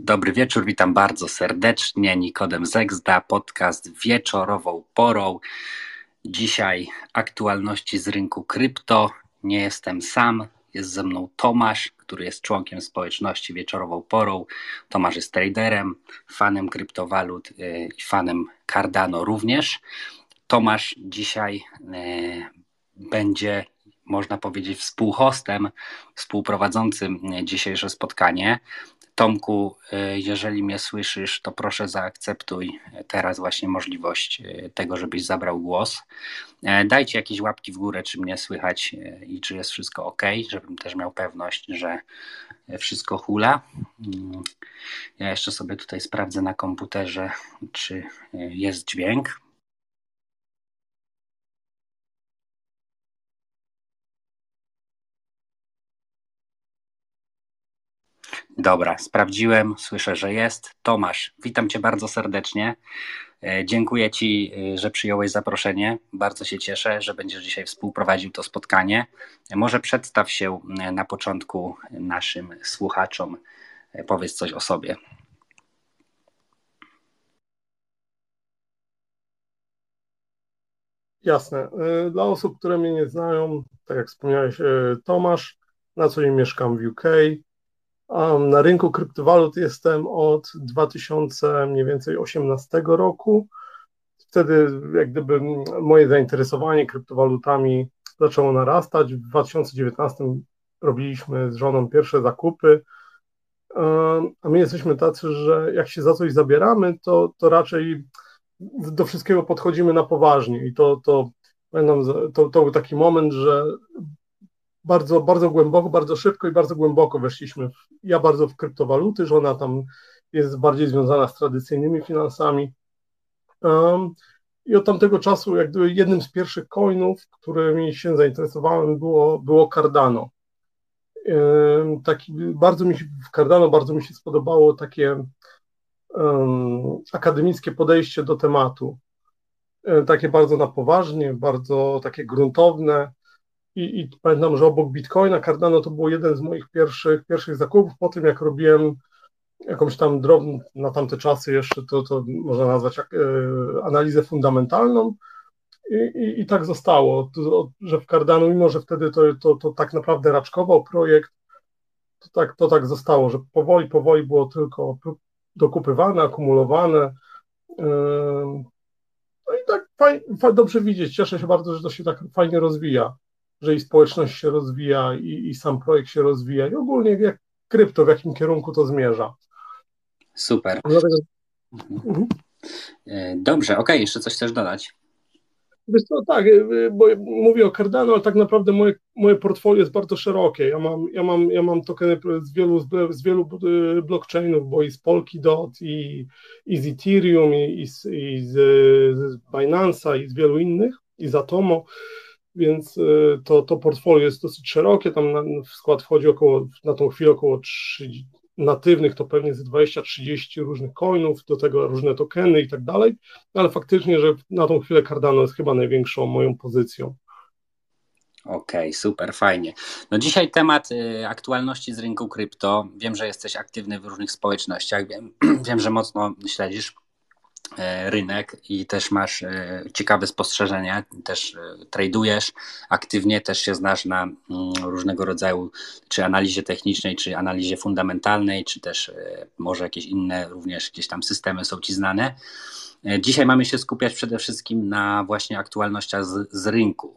Dobry wieczór, witam bardzo serdecznie. Nikodem Zegzda, podcast wieczorową porą. Dzisiaj aktualności z rynku krypto. Nie jestem sam, jest ze mną Tomasz, który jest członkiem społeczności wieczorową porą. Tomasz jest traderem, fanem kryptowalut y, i fanem Cardano również. Tomasz dzisiaj y, będzie można powiedzieć, współhostem, współprowadzącym dzisiejsze spotkanie. Tomku, y, jeżeli mnie słyszysz, to proszę zaakceptuj teraz właśnie możliwość y, tego, żebyś zabrał głos. E, dajcie jakieś łapki w górę, czy mnie słychać i czy jest wszystko ok, żebym też miał pewność, że wszystko hula. Mm, ja jeszcze sobie tutaj sprawdzę na komputerze, czy jest dźwięk. Dobra, sprawdziłem, słyszę, że jest. Tomasz, witam Cię bardzo serdecznie. E, dziękuję Ci, e, że przyjąłeś zaproszenie. Bardzo się cieszę, że będziesz dzisiaj współprowadził to spotkanie. Może przedstaw się e, na początku naszym słuchaczom. Powiedz coś o sobie. Jasne. Dla osób, które mnie nie znają, tak jak wspomniałeś, Tomasz, na co dzień mieszkam w UK. Na rynku kryptowalut jestem od 2000 mniej więcej 18 roku. Wtedy jak gdyby moje zainteresowanie kryptowalutami zaczęło narastać. W 2019 robiliśmy z żoną pierwsze zakupy. A my jesteśmy tacy, że jak się za coś zabieramy, to, to raczej do wszystkiego podchodzimy na poważnie. I to, to, to, to był taki moment, że bardzo, bardzo głęboko, bardzo szybko i bardzo głęboko weszliśmy. Ja bardzo w kryptowaluty, żona tam jest bardziej związana z tradycyjnymi finansami. Um, I od tamtego czasu, jak gdyby jednym z pierwszych coinów, którymi się zainteresowałem, było, było Cardano. Um, taki, bardzo mi się, w Cardano bardzo mi się spodobało takie um, akademickie podejście do tematu. E, takie bardzo na poważnie, bardzo takie gruntowne i, I, pamiętam, że obok Bitcoina Cardano to było jeden z moich pierwszych, pierwszych zakupów. Po tym, jak robiłem jakąś tam drobną, na tamte czasy jeszcze, to, to można nazwać jak, e, analizę fundamentalną. I, i, I, tak zostało, to, że w Cardano, mimo że wtedy to, to, to tak naprawdę raczkował projekt, to tak, to tak zostało, że powoli, powoli było tylko dokupywane, akumulowane. E, no i tak fajnie, dobrze widzieć, cieszę się bardzo, że to się tak fajnie rozwija że i społeczność się rozwija, i, i sam projekt się rozwija, i ogólnie jak krypto, w jakim kierunku to zmierza. Super. Dlatego... Mhm. E, dobrze, okej, okay. jeszcze coś chcesz dodać? Wiesz co, tak, e, bo mówię o Cardano, ale tak naprawdę moje, moje portfolio jest bardzo szerokie. Ja mam, ja mam, ja mam tokeny z wielu, z wielu e, blockchainów, bo i z Polkadot, i, i z Ethereum, i, i, z, i z, z Binance'a, i z wielu innych, i z Atomo więc y, to, to portfolio jest dosyć szerokie, tam na, w skład wchodzi około, na tą chwilę około 30, natywnych to pewnie z 20-30 różnych coinów, do tego różne tokeny i tak dalej, ale faktycznie, że na tą chwilę Cardano jest chyba największą moją pozycją. Okej, okay, super, fajnie. No dzisiaj temat y, aktualności z rynku krypto. Wiem, że jesteś aktywny w różnych społecznościach, wiem, wiem że mocno śledzisz E, rynek i też masz e, ciekawe spostrzeżenia, też e, tradujesz aktywnie, też się znasz na mm, różnego rodzaju czy analizie technicznej, czy analizie fundamentalnej, czy też może jakieś inne również gdzieś tam systemy są ci znane. Dzisiaj mamy się skupiać przede wszystkim na właśnie aktualnościach z, z rynku.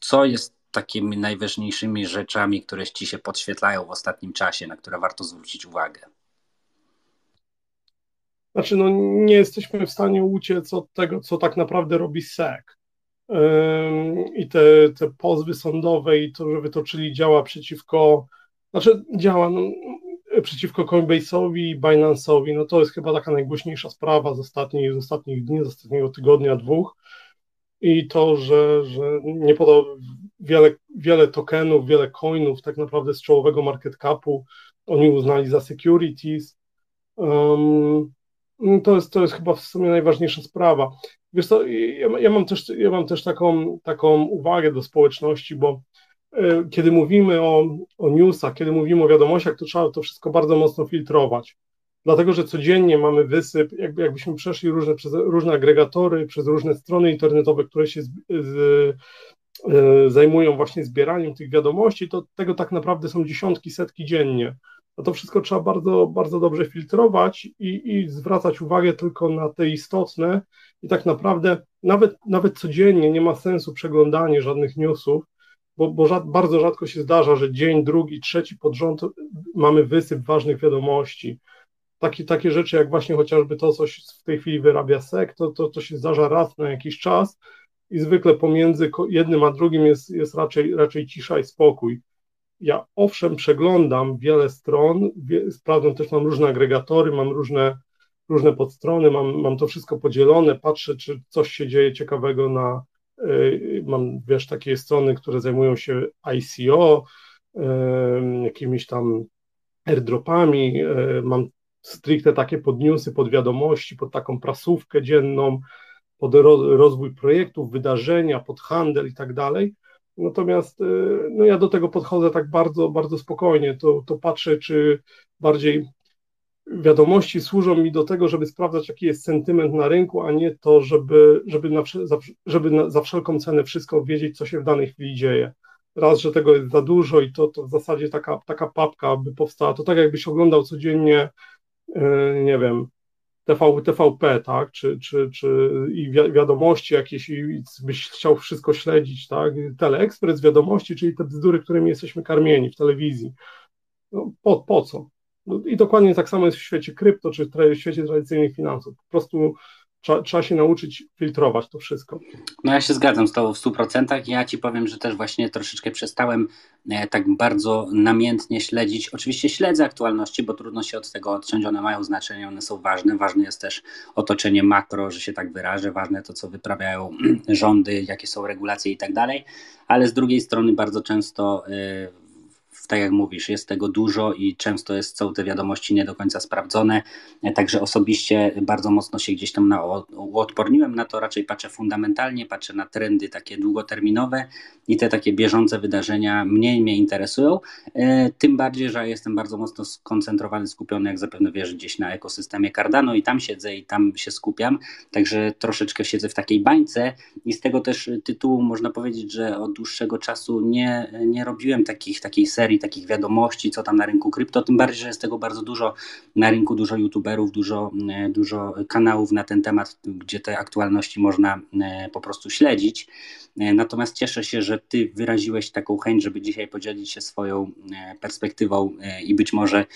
Co jest takimi najważniejszymi rzeczami, które ci się podświetlają w ostatnim czasie, na które warto zwrócić uwagę? Znaczy, no, nie jesteśmy w stanie uciec od tego, co tak naprawdę robi SEC. I te, te pozwy sądowe i to, że wytoczyli działa przeciwko, znaczy działa no, przeciwko Coinbase'owi i Binance'owi, no to jest chyba taka najgłośniejsza sprawa z ostatnich, z ostatnich dni, z ostatniego tygodnia, dwóch. I to, że, że nie podał wiele, wiele tokenów, wiele coinów tak naprawdę z czołowego market capu, oni uznali za securities. Um, to jest, to jest chyba w sumie najważniejsza sprawa. Wiesz co, ja, ja, mam też, ja mam też taką, taką uwagę do społeczności, bo y, kiedy mówimy o, o newsach, kiedy mówimy o wiadomościach, to trzeba to wszystko bardzo mocno filtrować. dlatego że codziennie mamy wysyp, jakby, jakbyśmy przeszli różne, przez różne agregatory, przez różne strony internetowe, które się z, z, e, zajmują właśnie zbieraniem tych wiadomości, to tego tak naprawdę są dziesiątki, setki dziennie. A to wszystko trzeba bardzo, bardzo dobrze filtrować i, i zwracać uwagę tylko na te istotne i tak naprawdę nawet, nawet codziennie nie ma sensu przeglądanie żadnych newsów, bo, bo rzad, bardzo rzadko się zdarza, że dzień, drugi, trzeci pod rząd mamy wysyp ważnych wiadomości. Takie, takie rzeczy jak właśnie chociażby to, co w tej chwili wyrabia SEC, to, to, to się zdarza raz na jakiś czas i zwykle pomiędzy jednym a drugim jest, jest raczej, raczej cisza i spokój. Ja owszem przeglądam wiele stron, wie, sprawdzam też, mam różne agregatory, mam różne, różne podstrony, mam, mam to wszystko podzielone, patrzę, czy coś się dzieje ciekawego na, y, mam, wiesz, takie strony, które zajmują się ICO, jakimiś tam airdropami, y, mam stricte takie podniosy, pod wiadomości, pod taką prasówkę dzienną, pod rozwój projektów, wydarzenia, pod handel i tak dalej. Natomiast y, no ja do tego podchodzę tak bardzo, bardzo spokojnie. To, to patrzę, czy bardziej wiadomości służą mi do tego, żeby sprawdzać, jaki jest sentyment na rynku, a nie to, żeby, żeby, na, żeby na, za wszelką cenę wszystko wiedzieć, co się w danej chwili dzieje. Raz, że tego jest za dużo i to, to w zasadzie taka, taka papka by powstała. To tak, jakbyś oglądał codziennie E, nie wiem, TV, TVP, tak, czy, czy, czy i wiadomości jakieś, i byś chciał wszystko śledzić, tak, teleekspres, wiadomości, czyli te bzdury, którymi jesteśmy karmieni w telewizji. No, po, po co? No, I dokładnie tak samo jest w świecie krypto, czy w świecie tradycyjnych finansów. Po prostu trzeba, się nauczyć filtrować to wszystko. No ja się zgadzam z Tobą w 100%. Ja Ci powiem, że też właśnie troszeczkę przestałem e, tak bardzo namiętnie śledzić. Oczywiście śledzę aktualności, bo trudno się od tego odciąć. One mają znaczenie, one są ważne. Ważne jest też otoczenie makro, że się tak wyrażę. Ważne to, co wyprawiają rządy, jakie są regulacje i tak dalej. Ale z drugiej strony bardzo często e, tak jak mówisz, jest tego dużo i często jest, są te wiadomości nie do końca sprawdzone. Także osobiście bardzo mocno się gdzieś tam na, uodporniłem na to, raczej patrzę fundamentalnie, patrzę na trendy takie długoterminowe i te takie bieżące wydarzenia mniej mnie interesują. E, tym bardziej, że jestem bardzo mocno skoncentrowany, skupiony, jak zapewne wiesz, gdzieś na ekosystemie Cardano i tam siedzę i tam się skupiam. Także troszeczkę siedzę w takiej bańce i z tego też tytułu można powiedzieć, że od dłuższego czasu nie, nie robiłem takich, takiej serii serii takich wiadomości, co tam na rynku krypto, tym bardziej, że jest tego bardzo dużo na rynku, dużo youtuberów, dużo, e, dużo kanałów na ten temat, gdzie te aktualności można e, po prostu śledzić. E, natomiast cieszę się, że Ty wyraziłeś taką chęć, żeby dzisiaj podzielić się swoją perspektywą i być może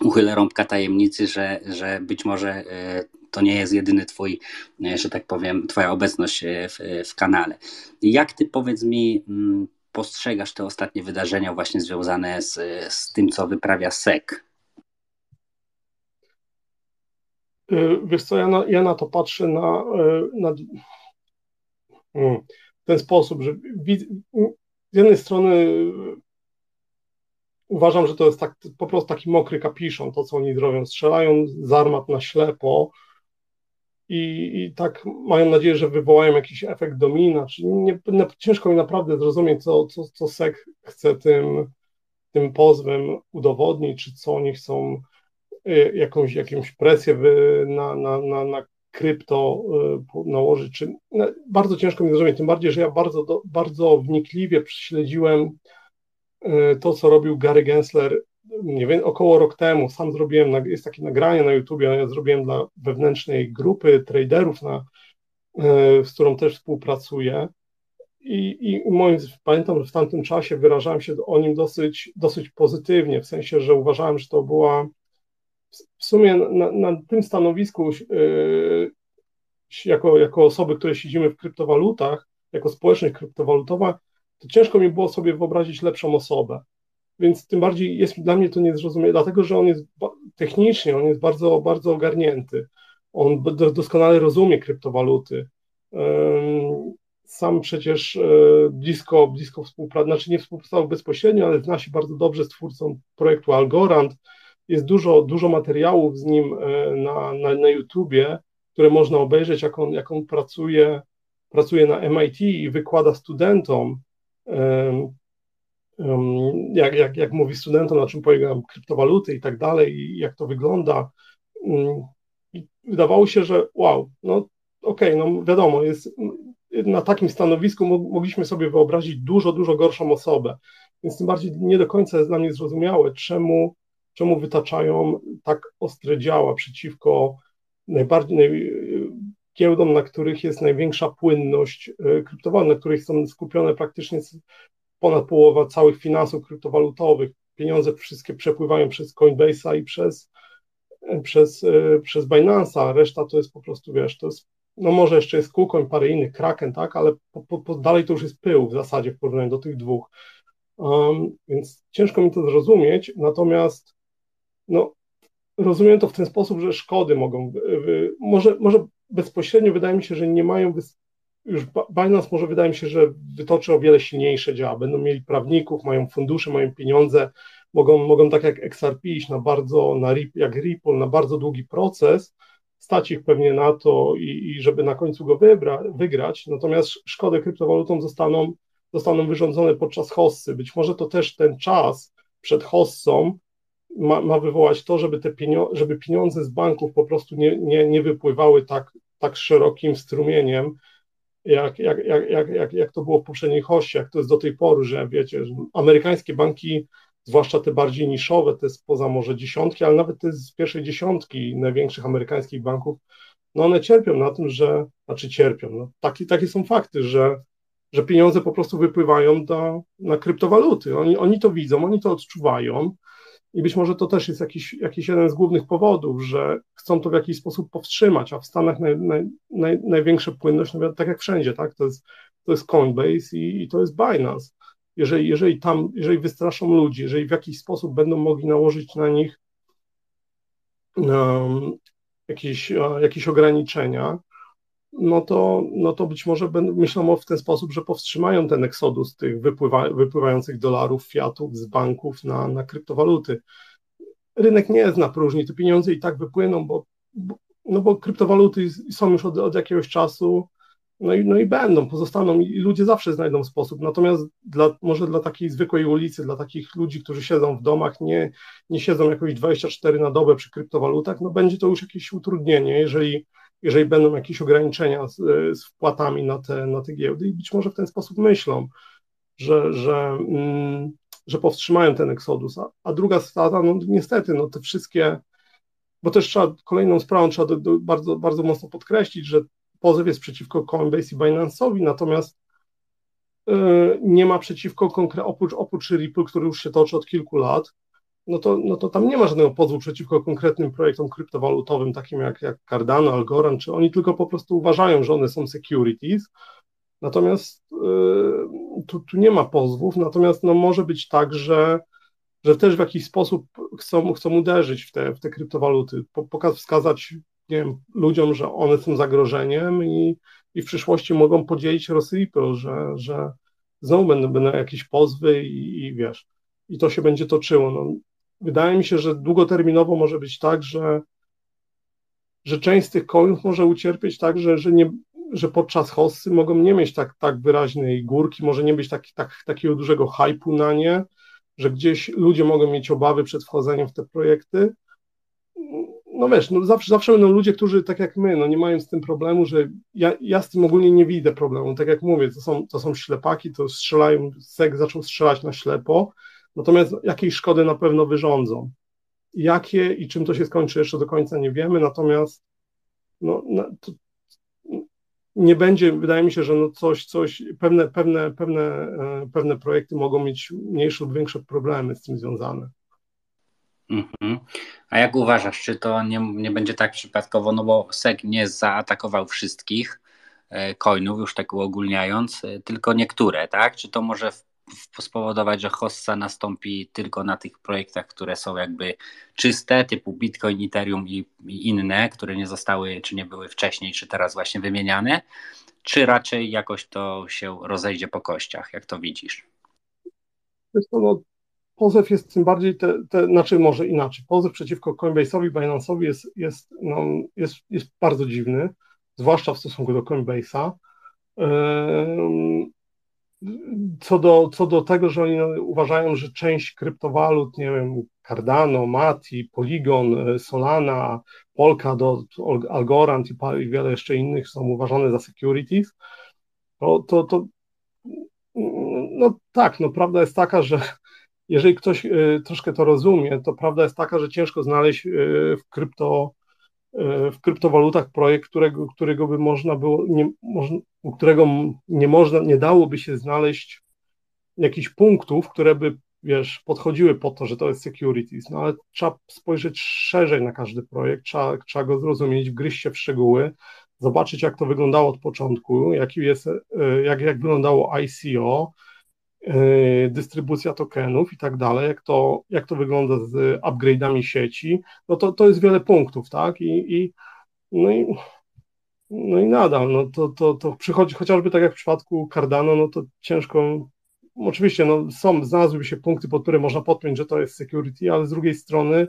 uchylę rąbka tajemnicy, że, że być może to nie jest jedyny twój, że tak powiem, twoja obecność w, w kanale. Jak ty powiedz mi, mm, postrzegasz te ostatnie wydarzenia właśnie związane z, z tym, co wyprawia SEC? Y, wiesz co, ja na, ja na to patrzę na, y, na hmm, ten sposób, że z jednej strony uważam, że to jest tak, po prostu taki mokry kapiszon, to co oni zrobią, strzelają z armat na ślepo, i, i tak mają nadzieję, że wywołają jakiś efekt domina. Czyli nie, ciężko mi naprawdę zrozumieć, co, co, co SEC chce tym, tym pozwem udowodnić, czy co oni chcą y, jakąś, jakąś presję na, na, na, na krypto y, nałożyć. Czy, no, bardzo ciężko mi zrozumieć, tym bardziej, że ja bardzo, bardzo wnikliwie śledziłem y, to, co robił Gary Gensler nie wiem, około rok temu sam zrobiłem, jest takie nagranie na YouTube, ja zrobiłem dla wewnętrznej grupy traderów, na, e, z którą też współpracuję. I, i moim, pamiętam, że w tamtym czasie wyrażałem się o nim dosyć, dosyć pozytywnie, w sensie, że uważałem, że to była w sumie na, na tym stanowisku, yy, jako, jako osoby, które siedzimy w kryptowalutach, jako społeczność kryptowalutowa, to ciężko mi było sobie wyobrazić lepszą osobę więc tym bardziej jest dla mnie to niezrozumiałe, dlatego że on jest technicznie, on jest bardzo, bardzo ogarnięty. On doskonale rozumie kryptowaluty. Sam przecież e, blisko, blisko współpracował, znaczy nie współpracował bezpośrednio, ale zna się bardzo dobrze z twórcą projektu Algorand. Jest dużo, dużo materiałów z nim e, na, na, na YouTubie, które można obejrzeć, jak on, jak on pracuje, pracuje na MIT i wykłada studentom jak, jak, jak mówi studentom, na czym polegają kryptowaluty i tak dalej, i jak to wygląda. Wydawało się, że wow, no okej, okay, no wiadomo, jest na takim stanowisku mogliśmy sobie wyobrazić dużo, dużo gorszą osobę. Więc tym bardziej nie do końca jest dla mnie zrozumiałe, czemu, czemu wytaczają tak ostre działa przeciwko najbardziej giełdom, na których jest największa płynność e, kryptowalut, na których są skupione praktycznie ponad połowa całych finansów kryptowalutowych. Pieniądze wszystkie przepływają przez Coinbase'a i przez, e, przez, e, przez Binance'a, reszta to jest po prostu, wiesz, to jest, no może jeszcze jest KuCoin, parę innych, Kraken, tak, ale po, po, po dalej to już jest pył w zasadzie w porównaniu do tych dwóch. Um, więc ciężko mi to zrozumieć, natomiast no, rozumiem to w ten sposób, że szkody mogą, może, może bezpośrednio wydaje mi się, że nie mają, już Binance może wydaje mi się, że wytoczy o wiele silniejsze działa, będą mieli prawników, mają fundusze, mają pieniądze, mogą, mogą tak jak XRP iść na bardzo, na, jak Ripple, na bardzo długi proces, stać ich pewnie na to i, i żeby na końcu go wybra, wygrać, natomiast szkody kryptowalutom zostaną, zostaną wyrządzone podczas hossy. Być może to też ten czas przed hossą ma, ma wywołać to, żeby, te pieniądze, żeby pieniądze z banków po prostu nie, nie, nie wypływały tak, tak szerokim strumieniem, jak, jak, jak, jak, jak, jak to było w poprzedniej hoście, jak to jest do tej pory, że wiecie, że amerykańskie banki, zwłaszcza te bardziej niszowe, to jest poza może dziesiątki, ale nawet te z pierwszej dziesiątki największych amerykańskich banków, no one cierpią na tym, że, znaczy cierpią, no, taki, takie są fakty, że, że pieniądze po prostu wypływają do, na kryptowaluty. Oni, oni to widzą, oni to odczuwają, i być może to też jest jakiś, jakiś jeden z głównych powodów, że chcą to w jakiś sposób powstrzymać, a w Stanach naj, naj, naj, największa płynność, nawet tak jak wszędzie, tak? To jest, to jest Coinbase i, i to jest Binance. Jeżeli, jeżeli tam, jeżeli wystraszą ludzi, jeżeli w jakiś sposób będą mogli nałożyć na nich um, jakieś, jakieś ograniczenia, no to, no to być może będą, myślą w ten sposób, że powstrzymają ten eksodus tych wypływa, wypływających dolarów, fiatów z banków na, na kryptowaluty. Rynek nie jest na próżni, te pieniądze i tak wypłyną, bo, bo no bo kryptowaluty są już od, od jakiegoś czasu, no i, no i będą, pozostaną i ludzie zawsze znajdą sposób. Natomiast dla, może dla takiej zwykłej ulicy, dla takich ludzi, którzy siedzą w domach, nie, nie siedzą jakoś 24 na dobę przy kryptowalutach, no będzie to już jakieś utrudnienie, jeżeli jeżeli będą jakieś ograniczenia z, z wpłatami na te, na te giełdy i być może w ten sposób myślą, że, że, mm, że powstrzymają ten eksodus. A, a druga strata, no niestety, no te wszystkie, bo też trzeba, kolejną sprawą trzeba do, do, bardzo, bardzo mocno podkreślić, że pozew jest przeciwko Coinbase i Binance'owi, natomiast yy, nie ma przeciwko, oprócz, oprócz Ripple, który już się toczy od kilku lat, no to, no to tam nie ma żadnego pozwu przeciwko konkretnym projektom kryptowalutowym, takim jak, jak Cardano, Algorand, czy oni tylko po prostu uważają, że one są securities. Natomiast yy, tu, tu nie ma pozwów, natomiast no, może być tak, że, że też w jakiś sposób chcą, chcą uderzyć w te, w te kryptowaluty, pokaz, wskazać nie wiem, ludziom, że one są zagrożeniem i, i w przyszłości mogą podzielić Rosipro, że, że znowu będą, będą jakieś pozwy i, i wiesz, i to się będzie toczyło. No, wydaje mi się, że długoterminowo może być tak, że, że część z tych coinów może ucierpieć tak, że, że, nie, że podczas hossy mogą nie mieć tak, tak wyraźnej górki, może nie być tak, tak, takiego dużego hypu na nie, że gdzieś ludzie mogą mieć obawy przed wchodzeniem w te projekty. No wiesz, no zawsze, zawsze będą ludzie, którzy tak jak my, no nie mają z tym problemu, że ja, ja z tym ogólnie nie widzę problemu. Tak jak mówię, to są, to są ślepaki, to strzelają, sek zaczął strzelać na ślepo, Natomiast jakiej szkody na pewno wyrządzą. Jakie i czym to się skończy, jeszcze do końca nie wiemy, natomiast no, nie będzie, wydaje mi się, że no coś, coś, pewne, pewne, pewne, e, pewne projekty mogą mieć mniejsze lub większe problemy z tym związane. Mhm. A jak uważasz, czy to nie, nie będzie tak przypadkowo, no bo SEC nie zaatakował wszystkich e, coinów, już tak uogólniając, e, tylko niektóre, tak? Czy to może spowodować, że hossa nastąpi tylko na tych projektach, które są jakby czyste, typu Bitcoin, Ethereum i, i inne, które nie zostały, czy nie były wcześniej, czy teraz właśnie wymieniane, czy raczej jakoś to się rozejdzie po kościach, jak to widzisz? To, no, pozew jest tym bardziej, te, te, znaczy może inaczej, pozew przeciwko Coinbase'owi, Binance'owi jest, jest, no, jest, jest bardzo dziwny, zwłaszcza w stosunku do Coinbase'a. Yy, co do, co do tego, że oni uważają, że część kryptowalut, nie wiem, Cardano, Mati, Polygon, Solana, Polkadot, Algorand i wiele jeszcze innych są uważane za securities, to, to, to no tak, no prawda jest taka, że jeżeli ktoś y, troszkę to rozumie, to prawda jest taka, że ciężko znaleźć y, w krypto w kryptowalutach projekt, którego, którego by można było, nie, którego nie można, nie dałoby się znaleźć jakichś punktów, które by, wiesz, podchodziły po to, że to jest securities, no ale trzeba spojrzeć szerzej na każdy projekt, trzeba, trzeba go zrozumieć, wgryźć się w szczegóły, zobaczyć, jak to wyglądało od początku, jaki jest, jak, jak wyglądało ICO, Y, dystrybucja tokenów i tak dalej, jak to, jak to wygląda z upgrade'ami sieci, no to, to jest wiele punktów, tak? I, i, no, i, no i nadal, no to, to, to przychodzi, chociażby tak jak w przypadku Cardano, no to ciężko, oczywiście no są, znalazłyby się punkty, pod które można podpiąć, że to jest security, ale z drugiej strony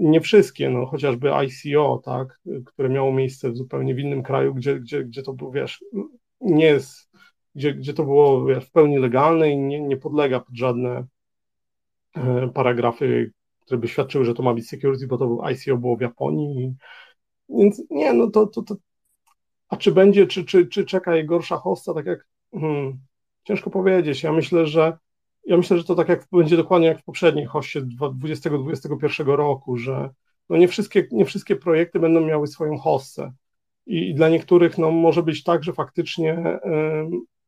nie wszystkie, no chociażby ICO, tak, które miało miejsce w zupełnie w innym kraju, gdzie, gdzie, gdzie to był, wiesz, nie jest gdzie, gdzie to było wiesz, w pełni legalne i nie, nie podlega pod żadne e, paragrafy, które by świadczyły, że to ma być security, bo to ICO było w Japonii. Więc nie, no to, to, to a czy będzie, czy, czy, czy czeka jej gorsza hosta, tak jak hmm, ciężko powiedzieć. Ja myślę, że ja myślę, że to tak jak będzie dokładnie jak w poprzedniej hoście 2021 roku, że no nie, wszystkie, nie wszystkie projekty będą miały swoją hostę. I dla niektórych no, może być tak, że faktycznie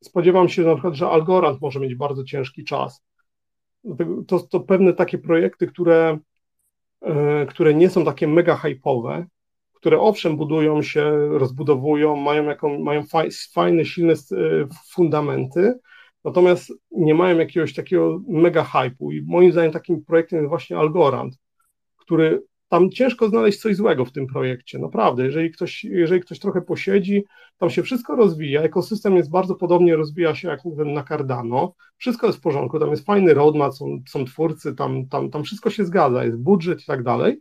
spodziewam się na przykład, że Algorand może mieć bardzo ciężki czas. To, to pewne takie projekty, które, e, które nie są takie mega hype'owe, które owszem budują się, rozbudowują, mają, jaką, mają fajne, silne e, fundamenty, natomiast nie mają jakiegoś takiego mega hype'u i moim zdaniem takim projektem jest właśnie Algorand, który tam ciężko znaleźć coś złego w tym projekcie, naprawdę. Jeżeli ktoś, jeżeli ktoś trochę posiedzi, tam się wszystko rozwija, ekosystem jest bardzo podobnie, rozwija się jak na Cardano, wszystko jest w porządku, tam jest fajny roadmap, są, są twórcy, tam, tam, tam wszystko się zgadza, jest budżet i tak dalej,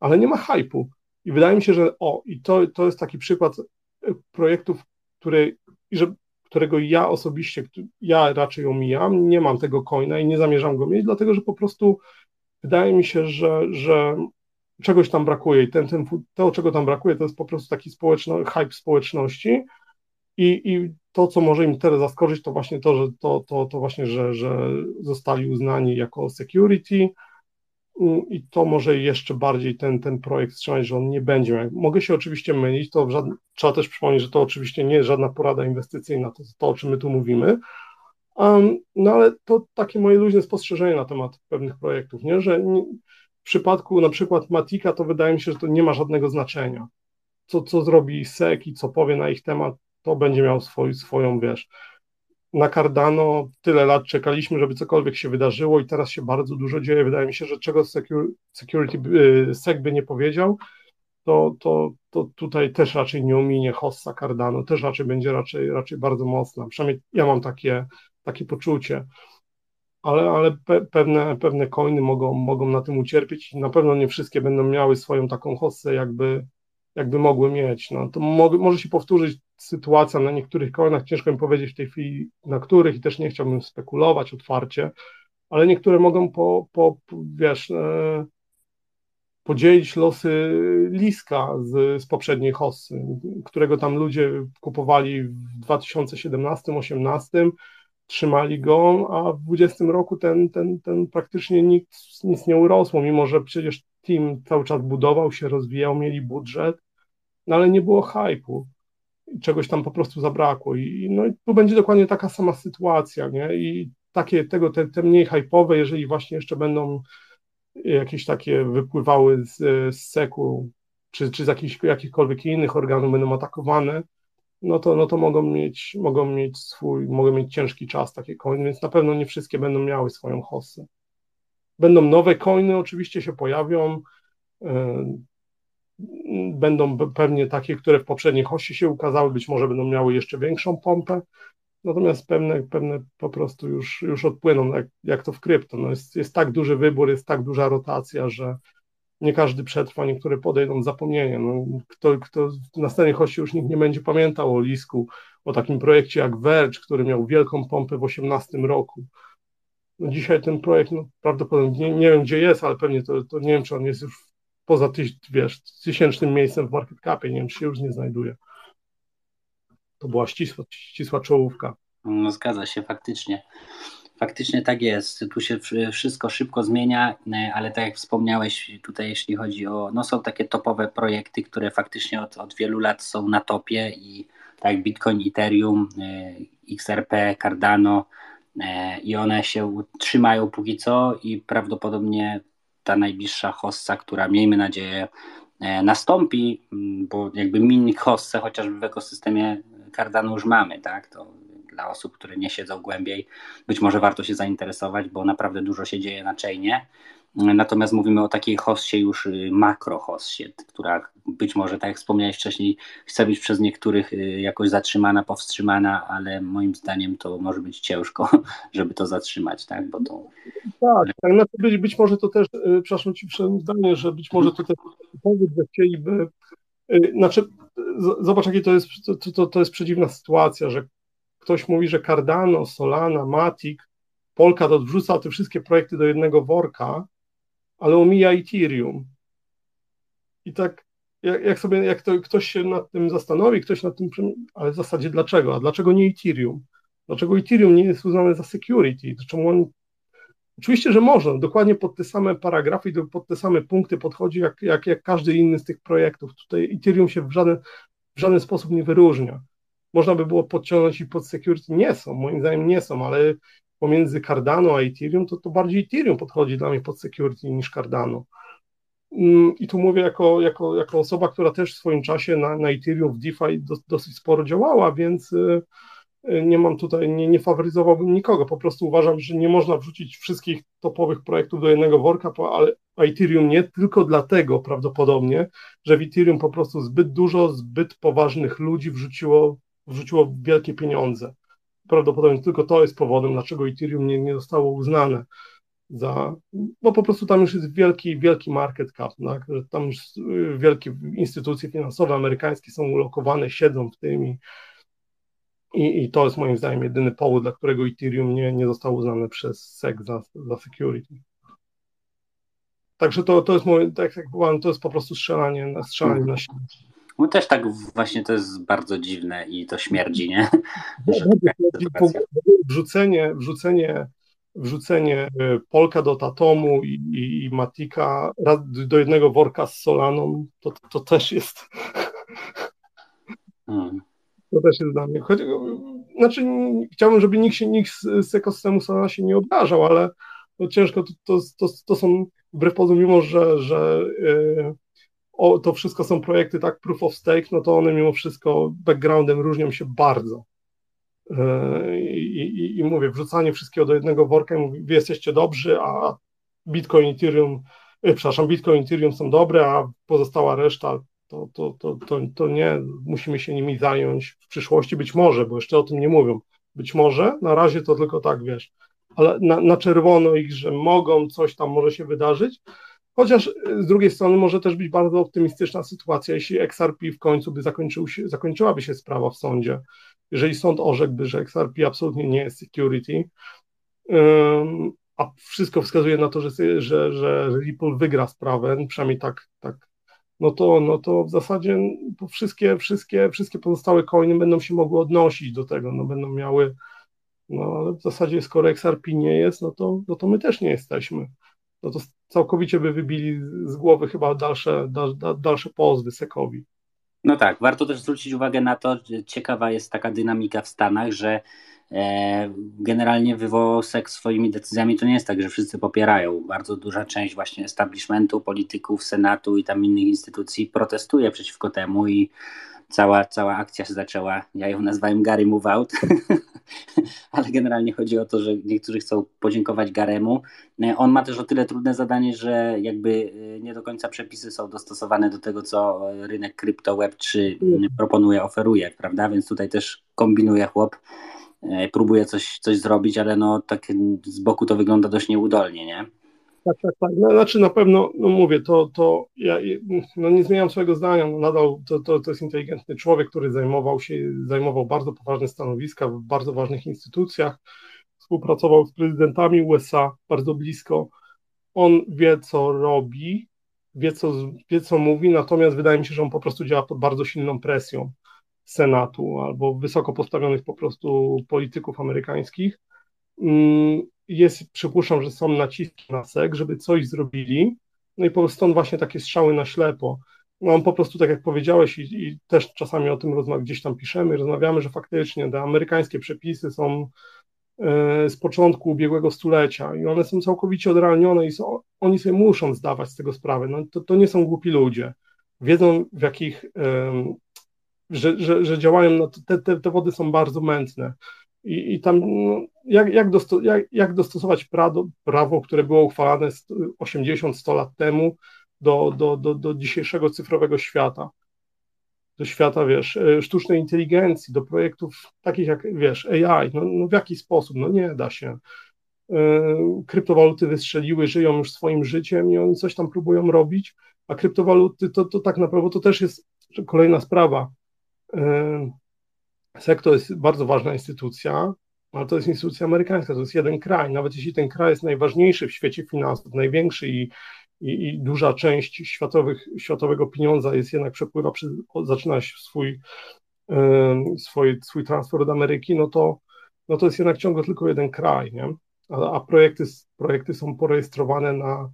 ale nie ma hypu. I wydaje mi się, że o, i to, to jest taki przykład e, projektów, który, że, którego ja osobiście, ja raczej omijam, nie mam tego coina i nie zamierzam go mieć, dlatego że po prostu wydaje mi się, że, że czegoś tam brakuje i ten, ten, to, czego tam brakuje, to jest po prostu taki społeczno, hype społeczności. I, i to, co może im teraz zaskoczyć, to właśnie to, że to, to, to właśnie, że, że zostali uznani jako security i to może jeszcze bardziej ten, ten projekt wstrzymać, że on nie będzie. Mogę się oczywiście mylić, to żadne, trzeba też przypomnieć, że to oczywiście nie jest żadna porada inwestycyjna, to to, o czym my tu mówimy, um, no ale to takie moje luźne spostrzeżenie na temat pewnych projektów, nie? że nie, w przypadku na przykład Matika to wydaje mi się, że to nie ma żadnego znaczenia. Co, co zrobi SEC i co powie na ich temat, to będzie miał swój, swoją, wiesz. Na Cardano tyle lat czekaliśmy, żeby cokolwiek się wydarzyło i teraz się bardzo dużo dzieje. Wydaje mi się, że czego security y, SEC by nie powiedział, to, to, to tutaj też raczej nie ominie hossa Cardano, też raczej będzie raczej, raczej bardzo mocna. Przynajmniej ja mam takie, takie poczucie ale, ale pe, pewne, pewne coiny mogą, mogą na tym ucierpieć i na pewno nie wszystkie będą miały swoją taką hossę, jakby, jakby mogły mieć. No, to mo, może się powtórzyć sytuacja na niektórych coinach, ciężko mi powiedzieć w tej chwili na których i też nie chciałbym spekulować otwarcie, ale niektóre mogą po, po wiesz, e, podzielić losy Liska z, z poprzedniej hossy, którego tam ludzie kupowali w 2017-2018 trzymali go, a w 20 roku ten, ten, ten praktycznie nic, nic nie urosło, mimo że przecież team cały czas budował się, rozwijał, mieli budżet, no ale nie było hypu. Czegoś tam po prostu zabrakło. I, no i tu będzie dokładnie taka sama sytuacja, nie? I takie tego, te, te mniej hypowe, jeżeli właśnie jeszcze będą jakieś takie wypływały z, z seku, czy, czy z jakichś, jakichkolwiek innych organów będą atakowane, no to, no to mogą, mieć, mogą mieć swój, mogą mieć ciężki czas takie coiny, więc na pewno nie wszystkie będą miały swoją hossę. Będą nowe coiny, oczywiście się pojawią, yy, będą pewnie takie, które w poprzedniej hoście się ukazały, być może będą miały jeszcze większą pompę, natomiast pewne, pewne po prostu już, już odpłyną, jak, jak to w krypto. No jest, jest tak duży wybór, jest tak duża rotacja, że nie każdy przetrwa, niektóre podejdą zapomnienia. No, kto, kto w następnej hoście już nikt nie będzie pamiętał o Lisku, o takim projekcie jak Verge, który miał wielką pompę w 18 roku. No dzisiaj ten projekt no, prawdopodobnie, nie, nie wiem gdzie jest, ale pewnie to, to nie wiem, czy on jest już poza tyś, wiesz, tysięcznym miejscem w market capie, nie wiem, czy się już nie znajduje. To była ścisła, ścisła czołówka. No zgadza się, faktycznie. Faktycznie tak jest. Tu się wszystko szybko zmienia, e, ale tak jak wspomniałeś tutaj, jeśli chodzi o, no są takie topowe projekty, które faktycznie od, od wielu lat są na topie i tak jak Bitcoin, Ethereum, e, XRP, Cardano e, i one się trzymają póki co i prawdopodobnie ta najbliższa hossa, która miejmy nadzieję nastąpi, bo jakby mini hossę chociażby w ekosystemie Cardano już mamy, tak, to dla osób, które nie siedzą głębiej, być może warto się zainteresować, bo naprawdę dużo się dzieje na chainie. Natomiast mówimy o takiej hossie już y, makro hossie, która być może, tak jak wspomniałeś wcześniej, chce być przez niektórych y, jakoś zatrzymana, powstrzymana, ale moim zdaniem to może być ciężko, żeby to zatrzymać, tak? Bo to... Tak, tak znaczy być, być może to też, y, przepraszam Ci zdanie, że być może to też powód, że chcieliby, znaczy zobacz, jakie to jest, to, to, to jest przedziwna sytuacja, że ktoś mówi, że Cardano, Solana, Matic, Polkadot wrzuca te wszystkie projekty do jednego worka, ale omija Ethereum. I tak, jak, jak sobie, jak to, ktoś się nad tym zastanowi, ktoś nad tym, ale w zasadzie dlaczego? A dlaczego nie Ethereum? Dlaczego Ethereum nie jest uznane za security? Czemu on Oczywiście, że można, dokładnie pod te same paragrafy pod te same punkty podchodzi jak, jak, jak każdy inny z tych projektów. Tutaj Ethereum się w żaden, w żaden sposób nie wyróżnia można by było podciągnąć i pod security. Nie są, moim zdaniem nie są, ale pomiędzy Cardano a Ethereum, to, to bardziej Ethereum podchodzi dla mnie pod security niż Cardano. Mm, I tu mówię jako, jako, jako osoba, która też w swoim czasie na, na Ethereum w DeFi do, dosyć sporo działała, więc y, y, nie mam tutaj, nie, nie faworyzowałbym nikogo. Po prostu uważam, że nie można wrzucić wszystkich topowych projektów do jednego worka, ale Ethereum nie, tylko dlatego prawdopodobnie, że w Ethereum po prostu zbyt dużo, zbyt poważnych ludzi wrzuciło wrzuciło wielkie pieniądze. Prawdopodobnie tylko to jest powodem, dlaczego Ethereum nie, nie zostało uznane za, bo po prostu tam już jest wielki, wielki market cap, tak? że tam już wielkie instytucje finansowe amerykańskie są ulokowane, siedzą w tym i, i, i to jest moim zdaniem jedyny powód, dla którego Ethereum nie, nie zostało uznane przez SEC za, za security. Także to, to jest moje, tak jak mówiłem, to jest po prostu strzelanie, strzelanie na siebie. No też tak właśnie to jest bardzo dziwne i to śmierdzi, nie? wrzucenie, wrzucenie, wrzucenie e, Polka do Tatomu i, i, i Matika do jednego worka z Solaną, to, to też jest hmm. to też jest dla mnie. Choć, znaczy chciałbym, żeby nikt się nikt z, ekosystemu Solana się nie obrażał, ale to ciężko, to, to, to, to są wbrew pozorom, mimo że, że yy, o, to wszystko są projekty tak proof of stake, no to one mimo wszystko backgroundem różnią się bardzo. E, I, i, i mówię, wrzucanie wszystkiego do jednego worka, mówi, wy jesteście dobrzy, a Bitcoin, Ethereum, e, przepraszam, Bitcoin, Ethereum są dobre, a pozostała reszta to, to, to, to, to nie, musimy się nimi zająć w przyszłości, być może, bo jeszcze o tym nie mówią. Być może, na razie to tylko tak, wiesz, ale na, na czerwono ich, że mogą, coś tam może się wydarzyć, Chociaż z drugiej strony może też być bardzo optymistyczna sytuacja, jeśli XRP w końcu by zakończył się, zakończyłaby się sprawa w sądzie. Jeżeli sąd orzekłby, że XRP absolutnie nie jest security, um, a wszystko wskazuje na to, że, że, że Ripple wygra sprawę, przynajmniej tak, tak no to, no to w zasadzie wszystkie, wszystkie, wszystkie pozostałe coiny będą się mogły odnosić do tego, no będą miały, no ale w zasadzie skoro XRP nie jest, no to, no to my też nie jesteśmy no to całkowicie by wybili z głowy chyba dalsze, da, dalsze pozwy Sekowi. No tak, warto też zwrócić uwagę na to, ciekawa jest taka dynamika w Stanach, że e, generalnie wywołał SEC swoimi decyzjami, to nie jest tak, że wszyscy popierają. Bardzo duża część właśnie establishmentu, polityków, senatu i tam innych instytucji protestuje przeciwko temu i cała, cała akcja się zaczęła, ja ją nazwałem Gary Move Out, ale generalnie chodzi o to, że niektórzy chcą podziękować Garemu. On ma też o tyle trudne zadanie, że jakby e, nie do końca przepisy są dostosowane do tego, co rynek krypto Web3 mm. proponuje, oferuje, prawda? Więc tutaj też kombinuje chłop, e, próbuje coś, coś zrobić, ale no tak z boku to wygląda dość nieudolnie, nie? Tak, tak, tak. No, znaczy na pewno, no mówię, to, to ja no nie zmieniam swojego zdania, no nadal to, to, to jest inteligentny człowiek, który zajmował się, zajmował bardzo poważne stanowiska w bardzo ważnych instytucjach, współpracował z prezydentami USA bardzo blisko. On wie, co robi, wie co, wie, co mówi, natomiast wydaje mi się, że on po prostu działa pod bardzo silną presją Senatu albo wysoko postawionych po prostu polityków amerykańskich. Mm, jest, przypuszczam, że są naciski na SEK, żeby coś zrobili, no i po prostu stąd właśnie takie strzały na ślepo. No on po prostu, tak jak powiedziałeś, i, i też czasami o tym rozmawia, gdzieś tam piszemy, rozmawiamy, że faktycznie te amerykańskie przepisy są e, z początku ubiegłego stulecia i one są całkowicie odrealnione i są, oni sobie muszą zdawać z tego sprawę. No, to, to nie są głupi ludzie. Wiedzą, w jakich, że, że, że działają, no, te, te, te wody są bardzo mętne. I, i tam no, jak, jak, dosto, jak, jak dostosować prawo, prawo, które było uchwalane 80-100 lat temu do, do, do, do dzisiejszego cyfrowego świata? Do świata, wiesz, e, sztucznej inteligencji, do projektów takich jak, wiesz, AI. No, no w jaki sposób? No nie da się. E, kryptowaluty wystrzeliły, żyją już swoim życiem i oni coś tam próbują robić, a kryptowaluty to, to tak naprawdę to też jest kolejna sprawa. SEC to jest bardzo ważna instytucja, ale to jest instytucja amerykańska, to jest jeden kraj. Nawet jeśli ten kraj jest najważniejszy w świecie finansów, największy i, i, i duża część światowych, światowego pieniądza jest jednak przepływa, przy, zaczyna swój, swój, swój transfer do Ameryki, no to, no to jest jednak ciągle tylko jeden kraj, nie? A, a projekty, projekty są porejestrowane na,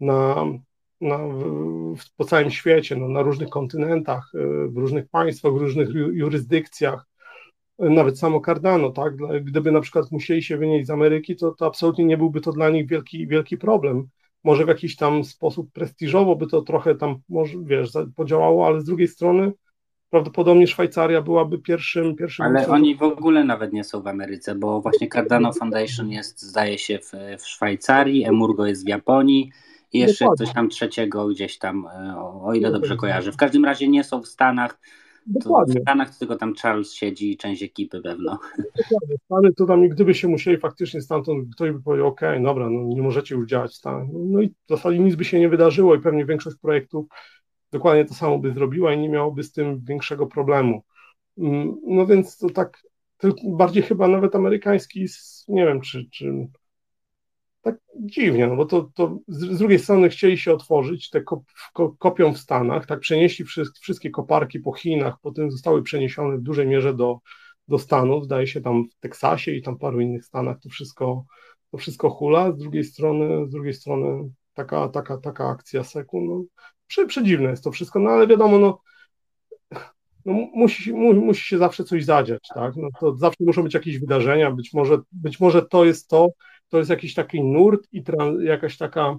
na, na, w, po całym świecie, no, na różnych kontynentach, y, w różnych państwach, w różnych jurysdykcjach nawet samo Cardano, tak? Gdyby na przykład musieli się wynieść z Ameryki, to, to absolutnie nie byłby to dla nich wielki, wielki problem. Może w jakiś tam sposób prestiżowo by to trochę tam, może, wiesz, podziałało, ale z drugiej strony prawdopodobnie Szwajcaria byłaby pierwszym. pierwszym ale oni w ogóle nawet nie są w Ameryce, bo właśnie Cardano Foundation jest, zdaje się, w, w Szwajcarii, Emurgo jest w Japonii i jeszcze coś tam trzeciego gdzieś tam, e, o, o ile dobrze kojarzę. W każdym razie nie są w Stanach Dokładnie. To w Stanach tylko tam Charles siedzi i część ekipy pewno. Dokładnie. Stany to tam, gdyby się musieli faktycznie stamtąd, ktoś by powiedział, ok, dobra, no nie możecie już działać Stanach. No, no i w zasadzie nic by się nie wydarzyło i pewnie większość projektów dokładnie to samo by zrobiła i nie miałoby z tym większego problemu. Mm, no więc to tak, bardziej chyba nawet amerykański, nie wiem, czy, czy tak dziwnie, no bo to, to z, drugiej strony chcieli się otworzyć, te kop, kopią w Stanach, tak przenieśli wszystkie koparki po Chinach, potem zostały przeniesione w dużej mierze do, do Stanów, zdaje się tam w Teksasie i tam paru innych Stanach to wszystko, to wszystko hula, z drugiej strony, z drugiej strony taka, taka, taka akcja seku, no, prze, przedziwne jest to wszystko, no ale wiadomo, no, no musi, mu, musi się zawsze coś zadziać, tak, no to zawsze muszą być jakieś wydarzenia, być może, być może to jest to, to jest jakiś taki nurt i jakaś taka,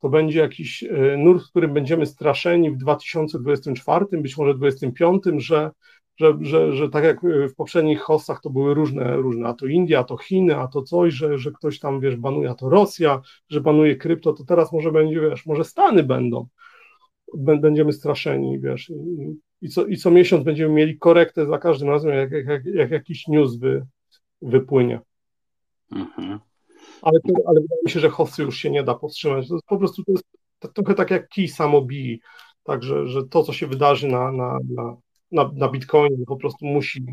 to będzie jakiś e, nurt, w którym będziemy straszeni w 2024, być może 2025, że, że, że, że tak jak w poprzednich hostach to były różne, różne, a to India, a to Chiny, a to coś, że, że ktoś tam, wiesz, banuje, a to Rosja, że banuje krypto, to teraz może będzie, wiesz, może Stany będą, będziemy straszeni, wiesz, i, i, co, i co miesiąc będziemy mieli korektę za każdym razem, jak, jak, jak, jak jakiś news wy, wypłynie. Mhm ale, ale wydaje mi się, że hossy już się nie da powstrzymać. To po prostu to jest trochę tak jak kij samobij, także że to, co się wydarzy na, na, na, na, na Bitcoinie, po prostu musi,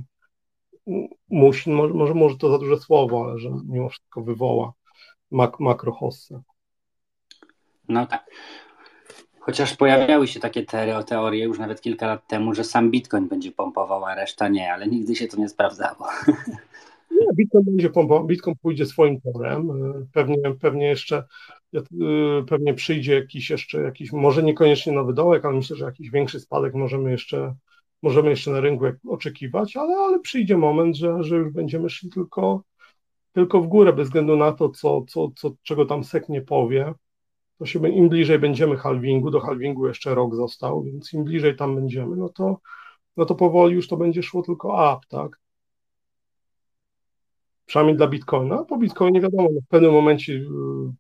musi może, może to za duże słowo, ale że mimo wszystko wywoła mak, makro hossę. No tak. Chociaż pojawiały się takie teorie już nawet kilka lat temu, że sam Bitcoin będzie pompował, a reszta nie, ale nigdy się to nie sprawdzało. Nie, Bitcoin będzie Bitcoin pójdzie swoim torem. E, pewnie, pewnie jeszcze e, pewnie przyjdzie jakiś jeszcze jakiś, może niekoniecznie nowy dołek, ale myślę, że jakiś większy spadek możemy jeszcze, możemy jeszcze na rynku oczekiwać, ale, ale przyjdzie moment, że, że już będziemy szli tylko, tylko w górę, bez względu na to, co, co, co, czego tam SEC nie powie. To się, Im bliżej będziemy halvingu, do halvingu jeszcze rok został, więc im bliżej tam będziemy, no to, no to powoli już to będzie szło tylko up, tak? Przynajmniej dla Bitcoina. Po Bitcoinie wiadomo, w pewnym momencie y,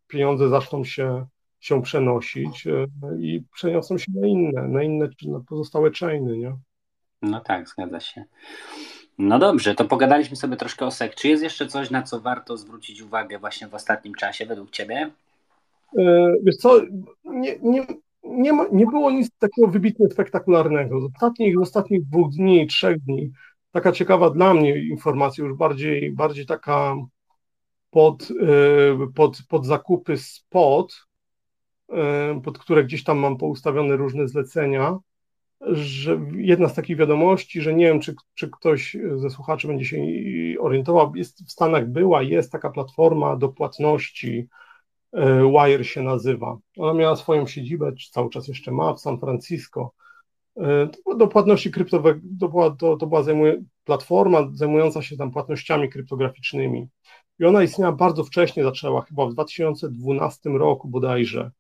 pieniądze zaczną się, się przenosić y, i przeniosą się na inne, na inne, na pozostałe chainy, nie? No tak, zgadza się. No dobrze, to pogadaliśmy sobie troszkę o SEC. Czy jest jeszcze coś, na co warto zwrócić uwagę właśnie w ostatnim czasie według Ciebie? E, wiesz co, nie, nie, nie, ma, nie było nic takiego wybitnie spektakularnego. Z ostatnich, z ostatnich dwóch dni, trzech dni, taka ciekawa dla mnie informacja, już bardziej, bardziej taka pod, e, pod, pod zakupy spot, e, pod które gdzieś tam mam poustawione różne zlecenia, że jedna z takich wiadomości, że nie wiem, czy, czy ktoś ze słuchaczy będzie się orientował, jest w Stanach była, jest taka platforma do płatności, e, Wire się nazywa. Ona miała swoją siedzibę, czy cały czas jeszcze ma, w San Francisco. E, do płatności kryptowych, to była, to, to była zajmuje, platforma zajmująca się tam płatnościami kryptograficznymi. I ona istniała bardzo wcześnie, zaczęła chyba w 2012 roku bodajże.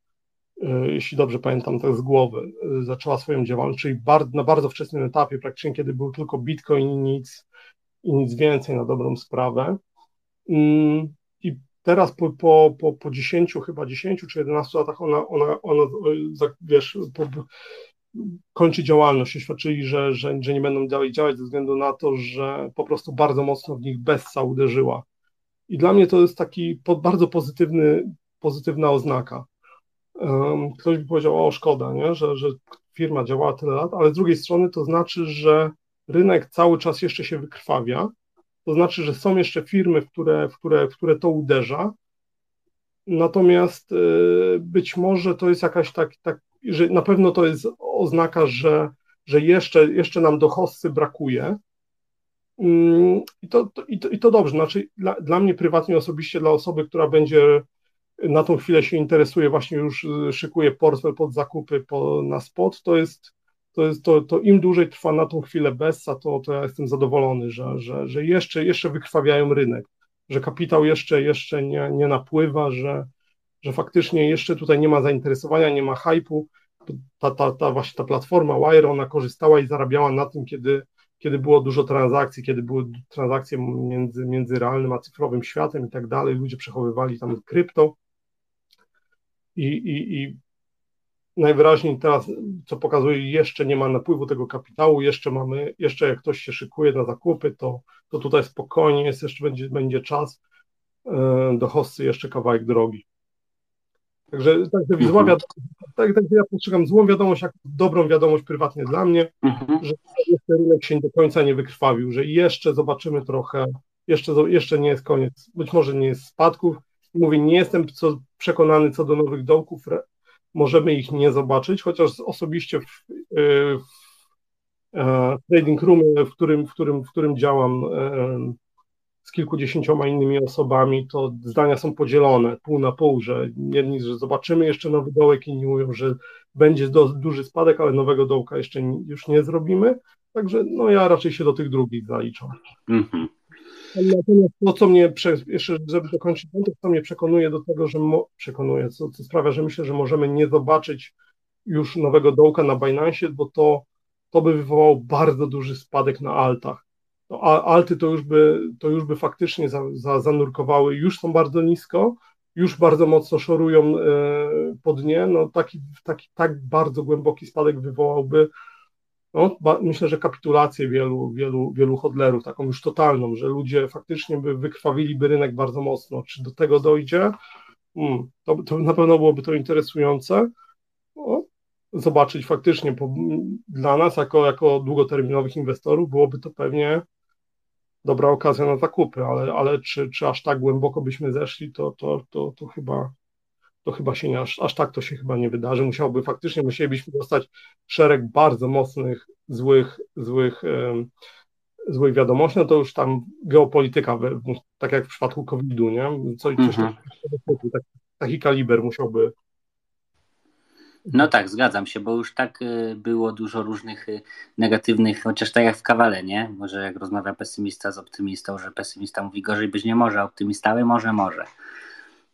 E, jeśli dobrze pamiętam tak z głowy, e, zaczęła swoją działalność, czyli na bardzo wczesnym etapie, praktycznie kiedy był tylko Bitcoin i nic, i nic więcej na dobrą sprawę. Mm, I teraz po, po, po, po 10, chyba 10 czy 11 latach ona, ona, ona wiesz, po, kończy działalność, świadczyli, że, że, że nie będą dalej działać ze względu na to, że po prostu bardzo mocno w nich Bessa uderzyła. I dla mnie to jest taki bardzo pozytywny, pozytywna oznaka ktoś by powiedział, o szkoda, nie? Że, że firma działała tyle lat, ale z drugiej strony to znaczy, że rynek cały czas jeszcze się wykrwawia, to znaczy, że są jeszcze firmy, w które, w które, w które to uderza, natomiast y, być może to jest jakaś tak, tak że na pewno to jest oznaka, że, że jeszcze, jeszcze nam do hossy brakuje, mm, i to, to, i to, I to dobrze. Znaczy, dla, dla mnie prywatnie, osobiście, dla osoby, która będzie na tą chwilę się interesuje, właśnie już y, szykuje portfel pod zakupy po, na spot, to jest, to jest to, to im dłużej trwa na tą chwilę Bessa, to, to ja jestem zadowolony, że, że, że jeszcze, jeszcze wykrwawiają rynek, że kapitał jeszcze, jeszcze nie, nie napływa, że, że faktycznie jeszcze tutaj nie ma zainteresowania, nie ma hypu. Ta, ta, ta właśnie ta platforma Wire, ona korzystała i zarabiała na tym, kiedy, kiedy było dużo transakcji, kiedy były transakcje między, między realnym a cyfrowym światem i tak dalej, ludzie przechowywali tam krypto, i, i, i najwyraźniej teraz, co pokazuje, jeszcze nie ma napływu tego kapitału, jeszcze mamy, jeszcze jak ktoś się szykuje na zakupy, to, to tutaj spokojnie jest, jeszcze będzie, będzie czas e, do hossy jeszcze kawałek drogi. Także, także zła mhm. wiadomość, tak, tak, ja postrzegam złą wiadomość, jak dobrą wiadomość prywatnie dla mnie, mhm. że jeszcze rynek się do końca nie wykrwawił, że jeszcze zobaczymy trochę, jeszcze, jeszcze nie jest koniec, być może nie jest spadków, Mówię, nie jestem co, przekonany co do nowych dołków, możemy ich nie zobaczyć, chociaż osobiście w, y, w, w e, trading room, w którym, w którym, w którym działam z kilkudziesięcioma innymi osobami, to zdania są podzielone pół na pół, że jedni, że zobaczymy jeszcze nowy dołek, inni mówią, że będzie do, duży spadek, ale nowego dołka jeszcze już nie zrobimy. Także no ja raczej się do tych drugich zaliczam. Mm -hmm. Natomiast to, co mnie, jeszcze żeby dokończyć to co mnie przekonuje do tego, że mo, przekonuje, co, co sprawia, że myślę, że możemy nie zobaczyć już nowego dołka na Binance, bo to, to by wywołało bardzo duży spadek na altach. No, a alty to już by, to już by faktycznie za, za, zanurkowały, już są bardzo nisko, już bardzo mocno szorują e, po dnie, no taki, taki tak bardzo głęboki spadek wywołałby no, myślę, że kapitulację wielu, wielu, wielu hodlerów, taką już totalną, że ludzie faktycznie by wykrwawiliby rynek bardzo mocno. Czy do tego dojdzie? Hmm, to, to, na pewno byłoby to interesujące. No, zobaczyć faktycznie po, dla nas, jako, jako długoterminowych inwestorów, byłoby to pewnie dobra okazja na zakupy, ale, ale czy, czy aż tak głęboko byśmy zeszli, to, to, to, to chyba to chyba się nie, aż, aż tak to się chyba nie wydarzy. Musiałby faktycznie, musielibyśmy dostać szereg bardzo mocnych, złych, złych, um, złych wiadomości, no to już tam geopolityka, tak jak w przypadku COVID-u, nie? Coś, coś mhm. taki kaliber musiałby no tak, zgadzam się, bo już tak y, było dużo różnych y, negatywnych, chociaż tak jak w kawale, nie? Może jak rozmawia pesymista z optymistą, że pesymista mówi gorzej być nie może, a optymista może, może.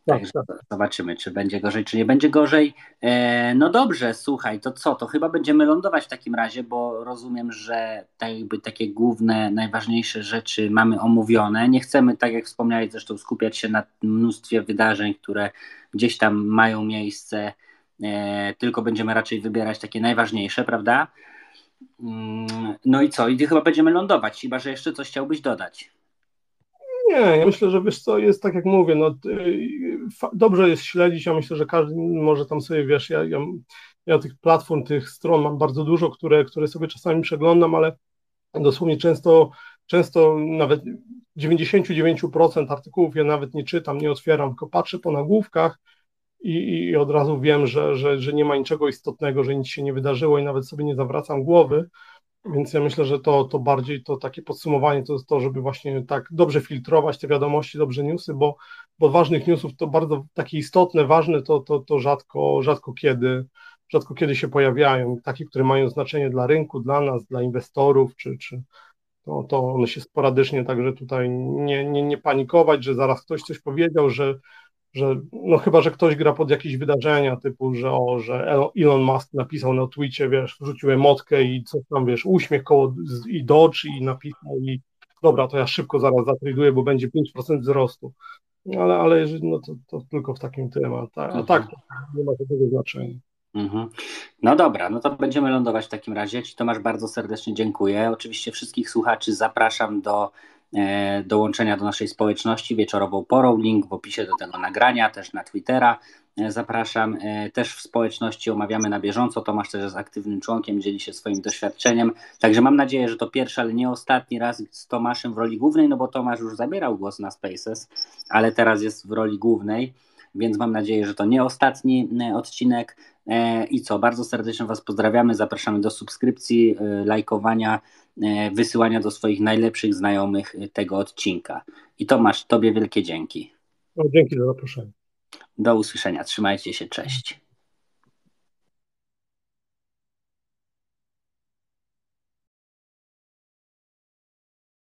Tak, tak. Zobaczymy, czy będzie gorzej, czy nie będzie gorzej. E, no dobrze, słuchaj, to co? To chyba będziemy lądować w takim razie, bo rozumiem, że tak jakby takie główne, najważniejsze rzeczy mamy omówione. Nie chcemy, tak jak wspomniałeś zresztą, skupiać się na mnóstwie wydarzeń, które gdzieś tam mają miejsce, tylko będziemy raczej wybierać takie najważniejsze, prawda? Mm, no i co? I chyba będziemy lądować, chyba że jeszcze coś chciałbyś dodać. Nie, ja myślę, że wiesz co, jest tak jak mówię, no, dobrze jest śledzić, ja myślę, że każdy może tam sobie, wiesz, ja, ja, ja tych platform, tych stron mam bardzo dużo, które, które sobie czasami przeglądam, ale dosłownie często, często nawet 99% artykułów ja nawet nie czytam, nie otwieram, tylko patrzę po nagłówkach i, i od razu wiem, że, że, że nie ma niczego istotnego, że nic się nie wydarzyło i nawet sobie nie zawracam głowy, więc ja myślę, że to, to bardziej to takie podsumowanie to jest to, żeby właśnie tak dobrze filtrować te wiadomości, dobrze newsy, bo, bo ważnych newsów to bardzo takie istotne, ważne to, to, to rzadko, rzadko kiedy rzadko kiedy się pojawiają, takie, które mają znaczenie dla rynku, dla nas, dla inwestorów, czy, czy to, to one się sporadycznie, także tutaj nie, nie, nie panikować, że zaraz ktoś coś powiedział, że, że no chyba, że ktoś gra pod jakieś wydarzenia typu, że o, że Elon Musk napisał na Twitcie, wiesz, wrzucił emotkę i co tam, wiesz, uśmiech koło i dodge i napisał i dobra, to ja szybko zaraz zatraduję, bo będzie 5% wzrostu. Ale, ale jeżeli, no to, to tylko w takim tym, a, tak, a tak nie ma żadnego znaczenia. Mhm. No dobra, no to będziemy lądować w takim razie. Ci Tomasz bardzo serdecznie dziękuję. Oczywiście wszystkich słuchaczy zapraszam do dołączenia do naszej społeczności wieczorową porą. Link w opisie do tego nagrania, też na Twittera. E, zapraszam. E, też w społeczności omawiamy na bieżąco. Tomasz też jest aktywnym członkiem, dzieli się swoim doświadczeniem. Także mam nadzieję, że to pierwszy, ale nie ostatni raz z Tomaszem w roli głównej, no bo Tomasz już zabierał głos na Spaces, ale teraz jest w roli głównej więc mam nadzieję, że to nie ostatni e, odcinek. E, I co, bardzo serdecznie Was pozdrawiamy, zapraszamy do subskrypcji, e, lajkowania, wysyłania do swoich najlepszych znajomych tego odcinka. I Tomasz, Tobie wielkie dzięki. No, dzięki za zaproszenie. Do usłyszenia, trzymajcie się, cześć.